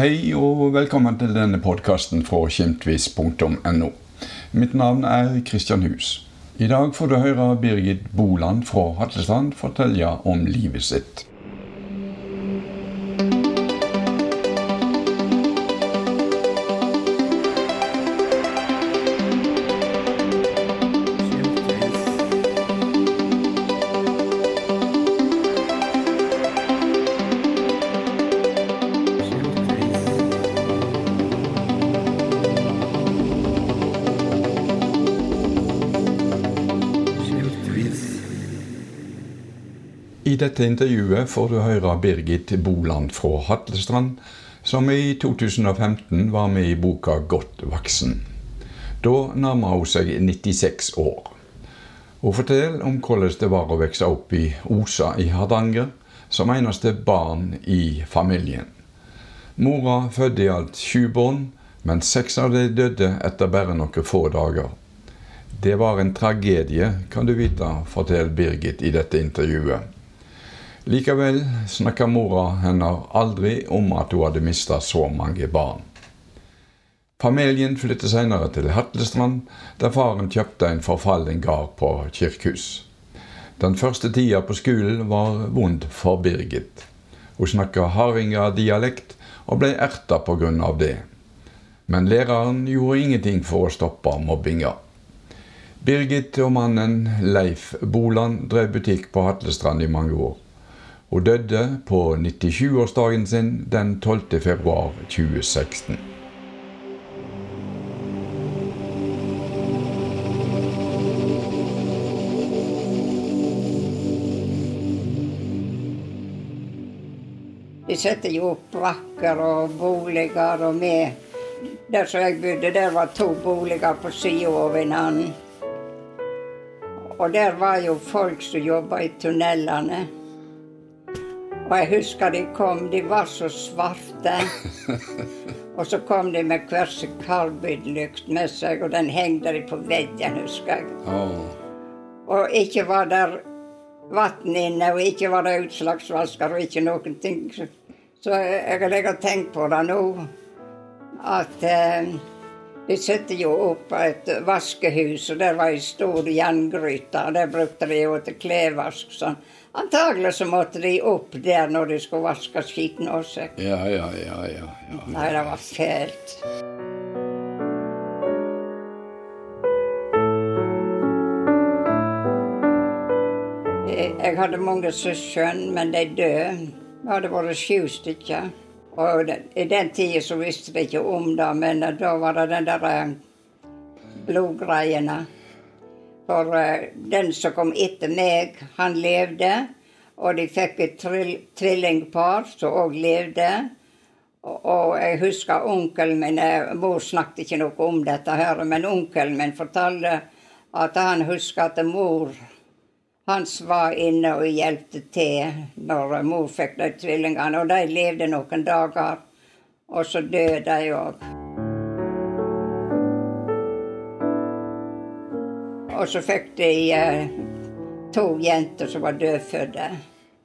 Hei og velkommen til denne podkasten fra skimtvis.no. Mitt navn er Kristian Hus. I dag får du høre Birgit Boland fra Hatlestrand fortelle om livet sitt. I dette intervjuet får du høre Birgit Boland fra Hatlestrand, som i 2015 var med i boka 'Godt voksen'. Da nærmer hun seg 96 år. Hun forteller om hvordan det var å vokse opp i Osa i Hardanger, som eneste barn i familien. Mora fødte i alt sju barn, men seks av dem døde etter bare noen få dager. Det var en tragedie, kan du vite, forteller Birgit i dette intervjuet. Likevel snakka mora hennes aldri om at hun hadde mista så mange barn. Familien flyttet senere til Hatlestrand, der faren kjøpte en forfallen gard på Kirkhus. Den første tida på skolen var vond for Birgit. Hun snakka hardingadialekt og ble erta pga. det. Men læreren gjorde ingenting for å stoppe mobbinga. Birgit og mannen Leif Boland drev butikk på Hatlestrand i mange år. Hun døde på 97-årsdagen sin den 12. februar 2016. De setter jo opp brakker og boliger, og vi Der som jeg bodde, der var to boliger på sida av hverandre. Og der var jo folk som jobba i tunnelene. Og jeg husker de kom, de var så svarte. Og så kom de med hver sin karbidlykt med seg, og den hengte de på veggen, husker jeg. Oh. Og ikke var der vann inne, og ikke var det utslagsvasker, og ikke noen ting. Så jeg, har tenkt på det nå, at eh, de satte jo opp et vaskehus, og der var ei stor jerngryte. og Der brukte de jo til klesvask. sånn. Antagelig så måtte de opp der når de skulle vaske skitten seg. Ja, ja, ja, ja, ja. Nei, det var fælt. Jeg hadde mange søsken, men de døde. Vi hadde vært sju stykker. Og i den tida så visste vi ikke om det, men da var det den der eh, blodgreiene. For eh, den som kom etter meg, han levde. Og de fikk et tvillingpar som òg levde. Og, og jeg husker onkelen min eh, Mor snakket ikke noe om dette, her, men onkelen min fortalte at han husker at mor hans var inne og hjelpte til når mor fikk de tvillingene. Og de levde noen dager, og så døde de òg. Og så fikk de eh, to jenter som var dødfødte.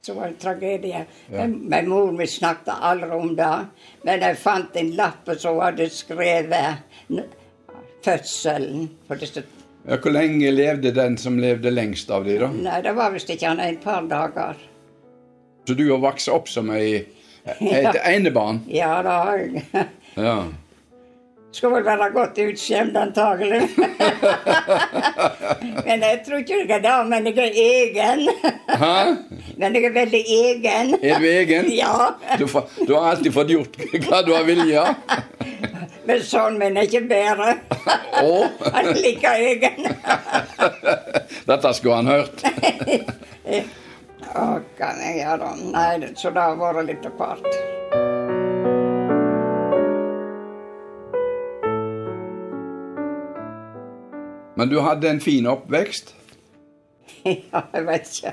Så var det tragedie. Ja. men mor mi snakket aldri om det. Men jeg fant en lapp som hadde skrevet fødselen på disse ja. Hvor lenge levde den som levde lengst av de, da? Nei, det var visst ikke annet enn et par dager. Så du har vokst opp som ei, et enebarn? Ja, det har jeg. Ja. Skulle vel være godt utskjemt, antagelig. men jeg tror ikke jeg er det, men jeg er egen. Men jeg er veldig egen. Er du egen? Ja. Du, du har alltid fått gjort hva du har vilja? Men sånn, er ikke bedre. Oh. Han liker like egen. dette skulle han hørt. Å, kan jeg gjøre? Nei, så det har vært litt apart. Men du hadde en fin oppvekst? Ja, jeg vet ikke.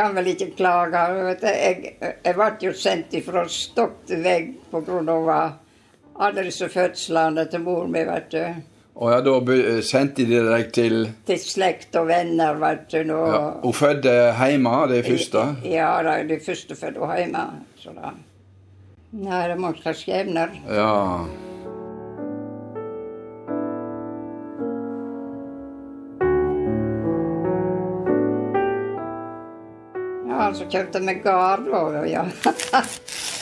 Kan vel ikke klage. Jeg, jeg ble jo sendt ifra stokk til vegg pga. Alle disse fødslene til moren min, vet du. Og ja, da sendte de deg til Til slekt og venner, vet du. Nå. ja, Hun fødte hjemme, det første? Ja, de første fødte hun hjemme. Så da. Nei, det er mange skjebner. Ja. Han som kjøpte med gard, ja.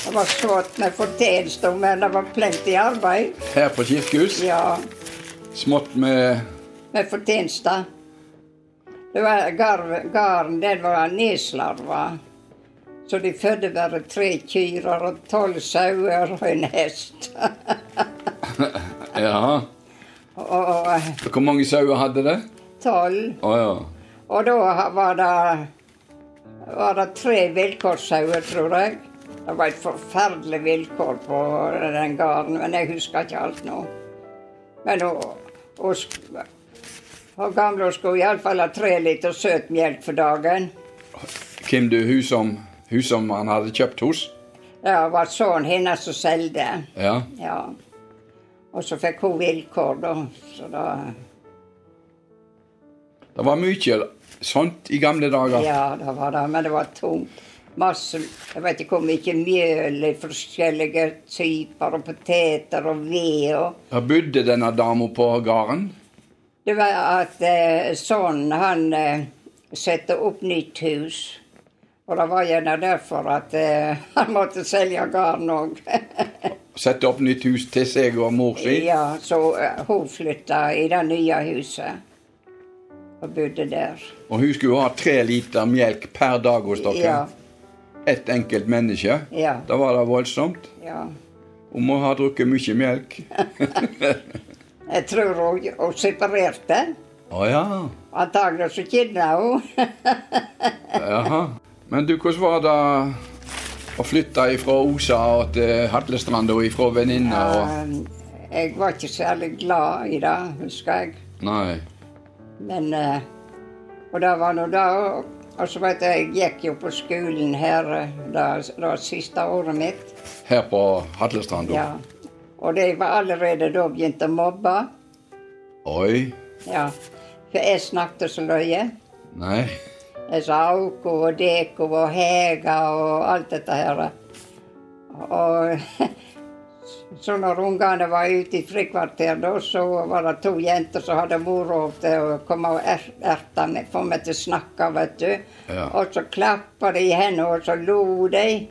Det var svårt med fortjeneste, men det var plenty arbeid. Her på kirkehus. Ja, Smått med med fortjeneste. Det var gar- Garden, den var nedslarva. Så de fødte bare tre kyr og tolv sauer og en hest. Ja. og Hvor mange sauer hadde det? tolv. Oh, ja. Og da var det, var det tre vilkårssauer, tror jeg. Det var et forferdelig vilkår på den gården, men jeg husker ikke alt nå. Men hun, hun, hun gamle skulle iallfall ha tre liter søtmelk for dagen. Hvem du, hun som, hun som han hadde kjøpt hos? Det var sønnen hennes som solgte. Ja. Ja. Og så fikk hun vilkår, da. Så da Det var mye sånt i gamle dager. Ja, det var det, men det var tungt. Masse Jeg vet ikke hvor mye mjøl i forskjellige typer, og poteter og ved og Hva bodde denne dama på gården. Det var at eh, sønnen, han eh, satte opp nytt hus. Og det var gjerne derfor at eh, han måtte selge gården òg. Sette opp nytt hus til seg og mor si. ja, så eh, hun flytta i det nye huset. Og bodde der. Og hun skulle ha tre liter melk per dag hos dere. Ja. Ett enkelt menneske. Ja. Da var det voldsomt. ja. Hun må ha drukket mye melk. Jeg tror hun, hun separerte. Å ja. Antagelig så kidna hun. Jaha. Men du, hvordan var det å flytte fra Osa og til Hatlestrand og ifra venninner og Jeg var ikke særlig glad i det, husker jeg. Nei. Men eh, Og det var nå da. Og så vet jeg, jeg gikk jo på skolen her eh, det, det var siste året mitt. Her på Hatlestrand? da? Ja. Og de var allerede da begynt å mobbe. Oi. Ja. For jeg snakket så løye. Nei. Jeg sa Auko og Deko og Hega og alt dette her. Og så når ungene var ute i frikvarter, da, så var det to jenter som hadde moro til å komme og er- erte meg, få meg til å snakke, vet du. Ja. Og så klappa de i hendene, og så lo de.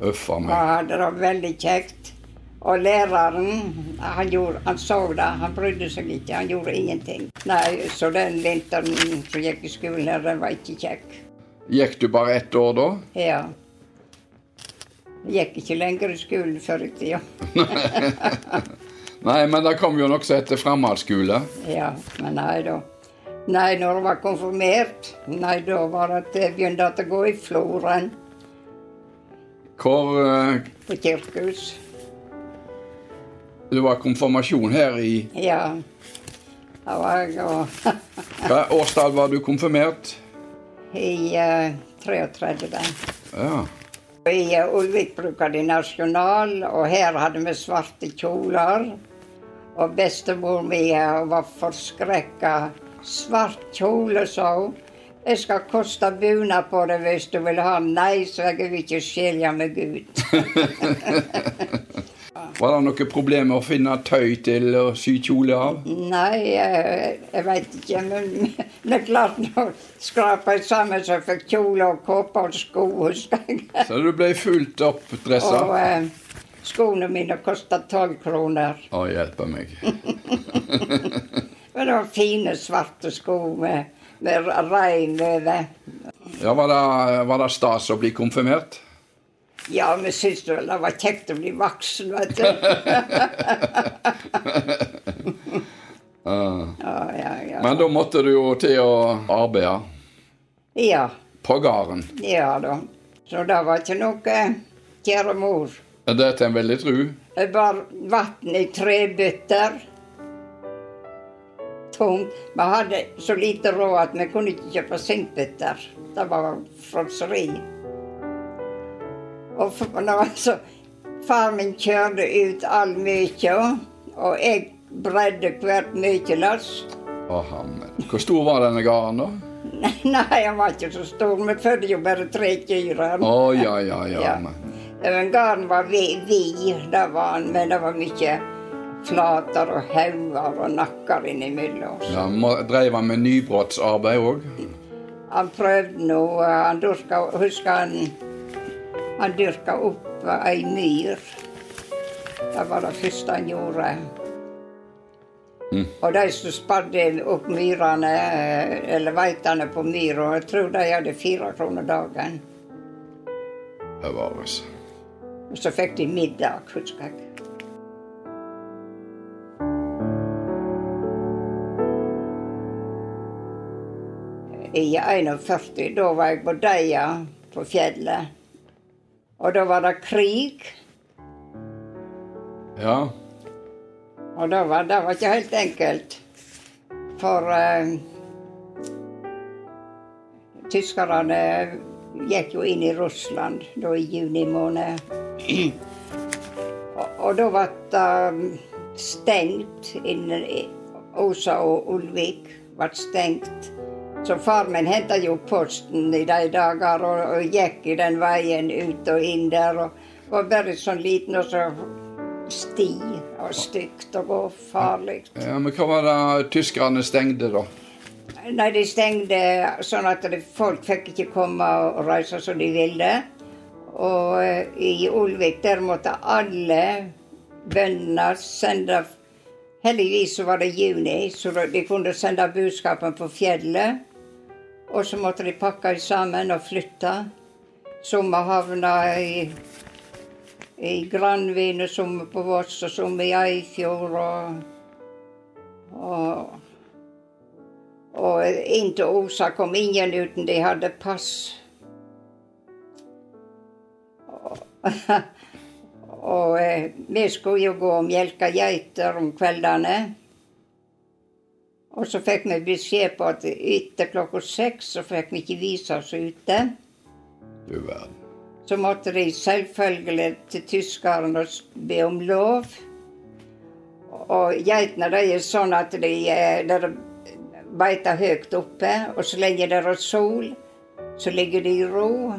Uff a Og meg. hadde det veldig kjekt. Og læreren, han, gjorde, han så det, han brydde seg ikke, han gjorde ingenting. Nei, Så den vinteren som gikk i skolen her, den var ikke kjekk. Gikk du bare ett år da? Ja. Jeg gikk ikke lenger i skolen før i tida. Nei, men det kom jo nokså etter framhaldsskole. Ja, men nei da. Nei, når jeg var konfirmert, nei, da var det at jeg begynte å gå i floren Hvor uh, på kirkehus. det var konfirmasjon her i Ja. Da var jeg og Hva årstall var du konfirmert? i uh, 33. Ja. I Ulvik bruker de nasjonal, og her hadde vi svarte kjoler. Og bestemor mi var forskrekka. Svart kjole, sa hun. Jeg skal koste bunad på deg hvis du vil ha. Nei, så jeg vil ikke skilje meg ut. Var det noe problem med å finne tøy til å sy kjole av? Nei, jeg, jeg veit ikke. Men det er klart nå skrapa jeg sammen så jeg fikk kjole og kåpe og sko. Så du ble fullt opp dressa? Og eh, skoene mine kosta tolv kroner. Å, hjelpe meg. Men det var fine, svarte sko med, med regn over. Ja, var det, var det stas å bli konfirmert? Ja, vi syntes vel det var kjekt å bli voksen, vet du. uh. oh, ja, ja. Men da måtte du jo til å arbeide Ja, på gården. ja da. Så det var ikke noe, kjære mor. Er det til en veldig tru? Det var vann i trebytter. Tungt. Vi hadde så lite råd at vi kunne ikke kjøpe sinkbøtter. Det var fråtseri. Og når altså, far min kjørte ut all mykje, og jeg bredde hvert mykjelass. Å, hammen. Hvor stor var denne gården, da? Nei, han var ikke så stor. Vi fødte jo bare tre kyr. Å, ja, ja, ja. Ja. men- gården var vid, det var han, men det var mye flater og hauger og nakker innimellom. Ja, Dreiv han med nybrottsarbeid òg? Han prøvde nå. Han dyrka, husker han han dyrka opp ei myr. Det var det første han gjorde. Mm. Og de som spadde opp myrene, eller veitene på myra, jeg tror de hadde fire kroner dagen. Det var det. Og så fikk de middag, husker jeg. I 41, da var jeg på Deia på fjellet. Og da var det krig. Ja. Og det var, det var ikke helt enkelt. For uh, tyskerne gikk jo inn i Russland da i juni måned. og, og da ble det stengt innen Osa og Ulvik. ble stengt. Så far min henta jo posten i de dager og, og, gikk i den veien ut og inn der. og var bare sånn liten og så sti og stygt og gå farlig. Ja, Men hva var det tyskerne stengte, da? Nei, De stengte sånn at folk fikk ikke komme og reise som de ville. Og eh, i Olvik der måtte alle bøndene sende Heldigvis så var det juni, så de kunne sende budskapen på fjellet. Og så måtte de pakke sammen og flytte. Som havna i, i Granvin, og som på Voss, og som i Eifjord. Og, og, og inn til Osa kom ingen uten de hadde pass. Og eh, vi skulle jo gå og melke geiter om kveldene. Og så fikk vi beskjed på at etter klokka seks så fikk vi ikke vise oss ute. Du verden. Så måtte de selvfølgelig til tyskerne og be om lov. Og geitene de er sånn at de, eh, de beiter høyt oppe, og så lenge det er sol, så ligger de i ro.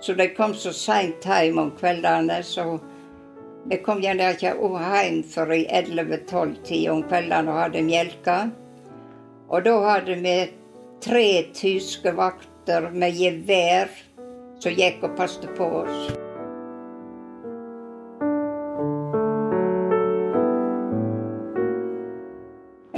Så de kom så seint hjem om kveldene, så vi kom gjerne ikke hjem før i 11-12-tida om kveldene og hadde melka. Og da hadde vi tre tyske vakter med gevær som gikk og passet på oss.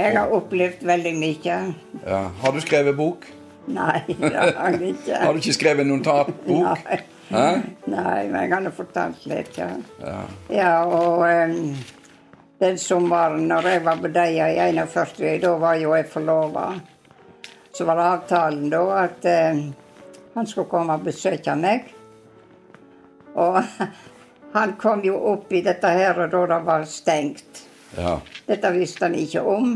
Jeg har opplevd veldig mye. Ja. Har du skrevet bok? Nei, det har jeg ikke. har du ikke skrevet notatbok? Nei. Nei, men jeg har fortalt litt, ja. Ja, ja og um, den sommeren når jeg var på Deia i 41, da var jo jeg forlova. Så var det avtalen da at eh, han skulle komme og besøke meg. Og han kom jo opp i dette her og da det var stengt. Ja. Dette visste han ikke om.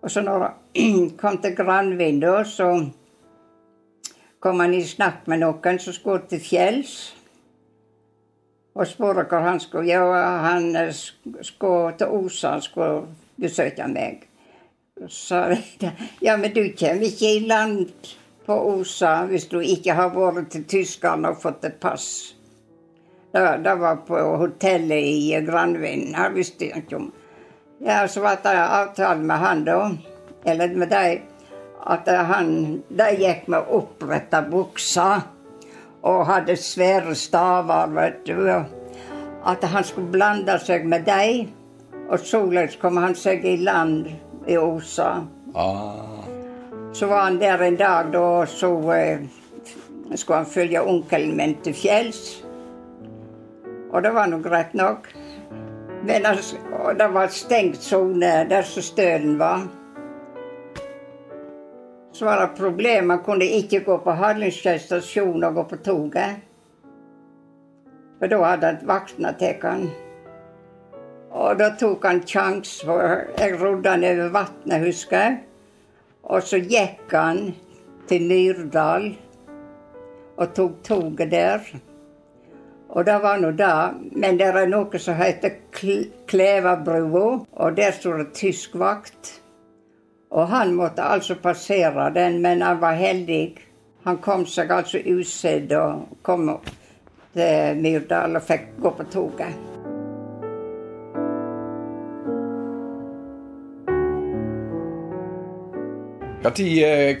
Og så når han kom til Granvin, da, så kom han i snakk med noen som skulle til fjells og spurte hva han skulle ja, Han eh, skulle til Osa, han skulle besøke meg. Så ja, men du kommer ikke i land på Osa hvis du ikke har vært til Tyskland og fått et pass. Det, det var på hotellet i Granvin. Han visste ikke om Ja, så ble det avtale med han, da, eller med dem, at han De gikk med oppretta bukser og hadde svære staver, vet du. At han skulle blande seg med dem. Og således kom han seg i land i Osa. Ah. Så var han der en dag, da, så eh, skulle han følge onkelen min til fjells. Og det var nå greit nok. Men det var stengt sone der som stølen var. Så var det problemet. Man kunne ikke gå på Hallingskjær stasjon og gå på toget. For da hadde vaktene tatt han. Og da tok han sjansen, for jeg rodde han over vannet, husker jeg. Og så gikk han til Myrdal og tok toget der. Og det var nå det. Men det er noe som heter Klevabrua, og der står det tysk vakt. Og han måtte altså passere den, men han var heldig. Han kom seg altså usedd og kom til Myrdal og fikk gå på toget. Tid, eh,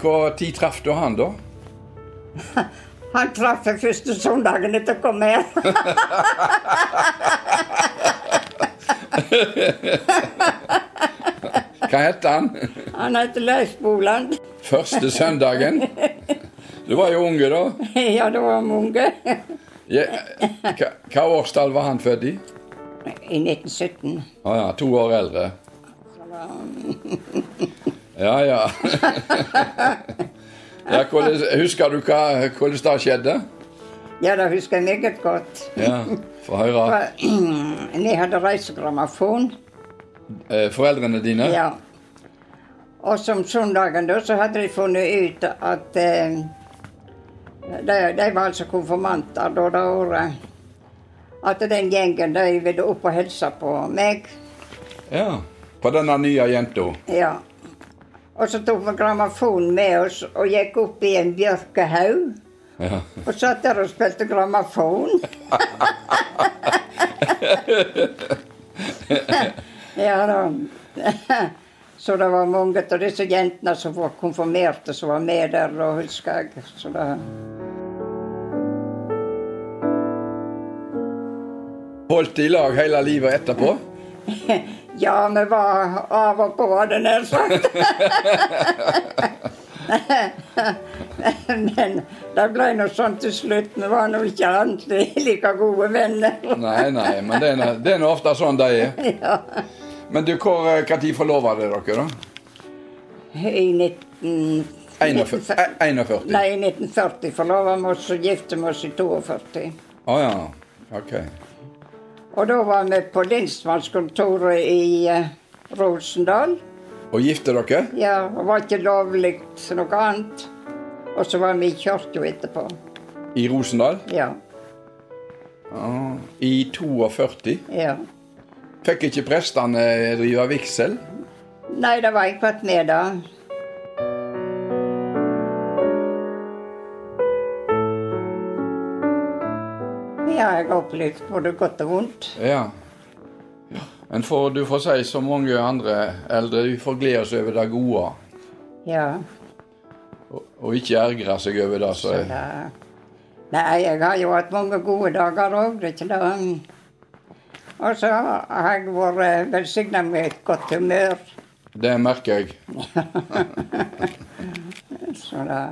traff du han, da? Han traff jeg første søndagen etter å komme her. Hva het han? Han heter Leif Boland. Første søndagen? Du var jo unge, da. Ja, da var vi unge. Ja, hva, årstall var han født i? I 1917. Å ja, to år eldre. Ja, ja. ja hvordan, husker du hva, hvordan det skjedde? Ja, det husker jeg meget godt. Ja, Få høre. Vi hadde reisegrammofon. Eh, Foreldrene dine? Ja. Og som søndagen da, så hadde de funnet ut at eh, de, de var altså konfirmanter da det året. At den gjengen de ville opp og hilse på meg. Ja. På denne nye jenta? Ja. Og så tok vi grammofonen med oss og gikk opp i en bjørkehaug. Ja. Og satt der og spilte grammofon. ja da. Så det var mange av disse jentene som var konfirmerte, som var med der, og husker jeg. Så det... Holdt i lag hele livet etterpå? Ja, vi var av og på, hadde jeg nær sagt. Men det ble nå sånn til slutt. Vi var nå ikke alltid like gode venner. Nei, nei, men det er nå ofte sånn de er. Ja. Men du, hvor, eh, hva tid forlova dere dere, da? I 19... 41? eh, 41. Nei, i 1940 forlova vi oss og gifte oss i 42. Å ja. Ok. Og da var vi på lensmannskontoret i uh, Rosendal. Og gifte dere? Ja, det var ikke lovlig som noe annet. Og så var vi i kirka etterpå. I Rosendal? Ja. Ah, I 42? ja. Fikk ikke prestene drive vigsel? Nei, det var ikke med da. Ja, jeg har opplevd både godt og vondt. Ja. Men for, du får si som mange andre eldre, vi får glede oss over det gode. Ja. Og, og ikke ergre seg over det. Så, Så da. Nei, jeg har jo hatt mange gode dager òg, det er ikke det. Og så har jeg vært velsigna med et godt humør. det merker jeg. Så da...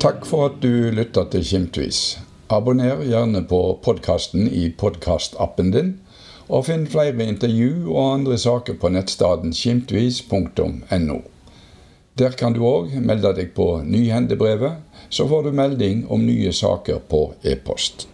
Takk for at du lytta til Kimtvis. Abonner gjerne på podkasten i podkastappen din, og finn flere intervju og andre saker på nettstedet skimtvis.no. Der kan du òg melde deg på Nyhendebrevet, så får du melding om nye saker på e-post.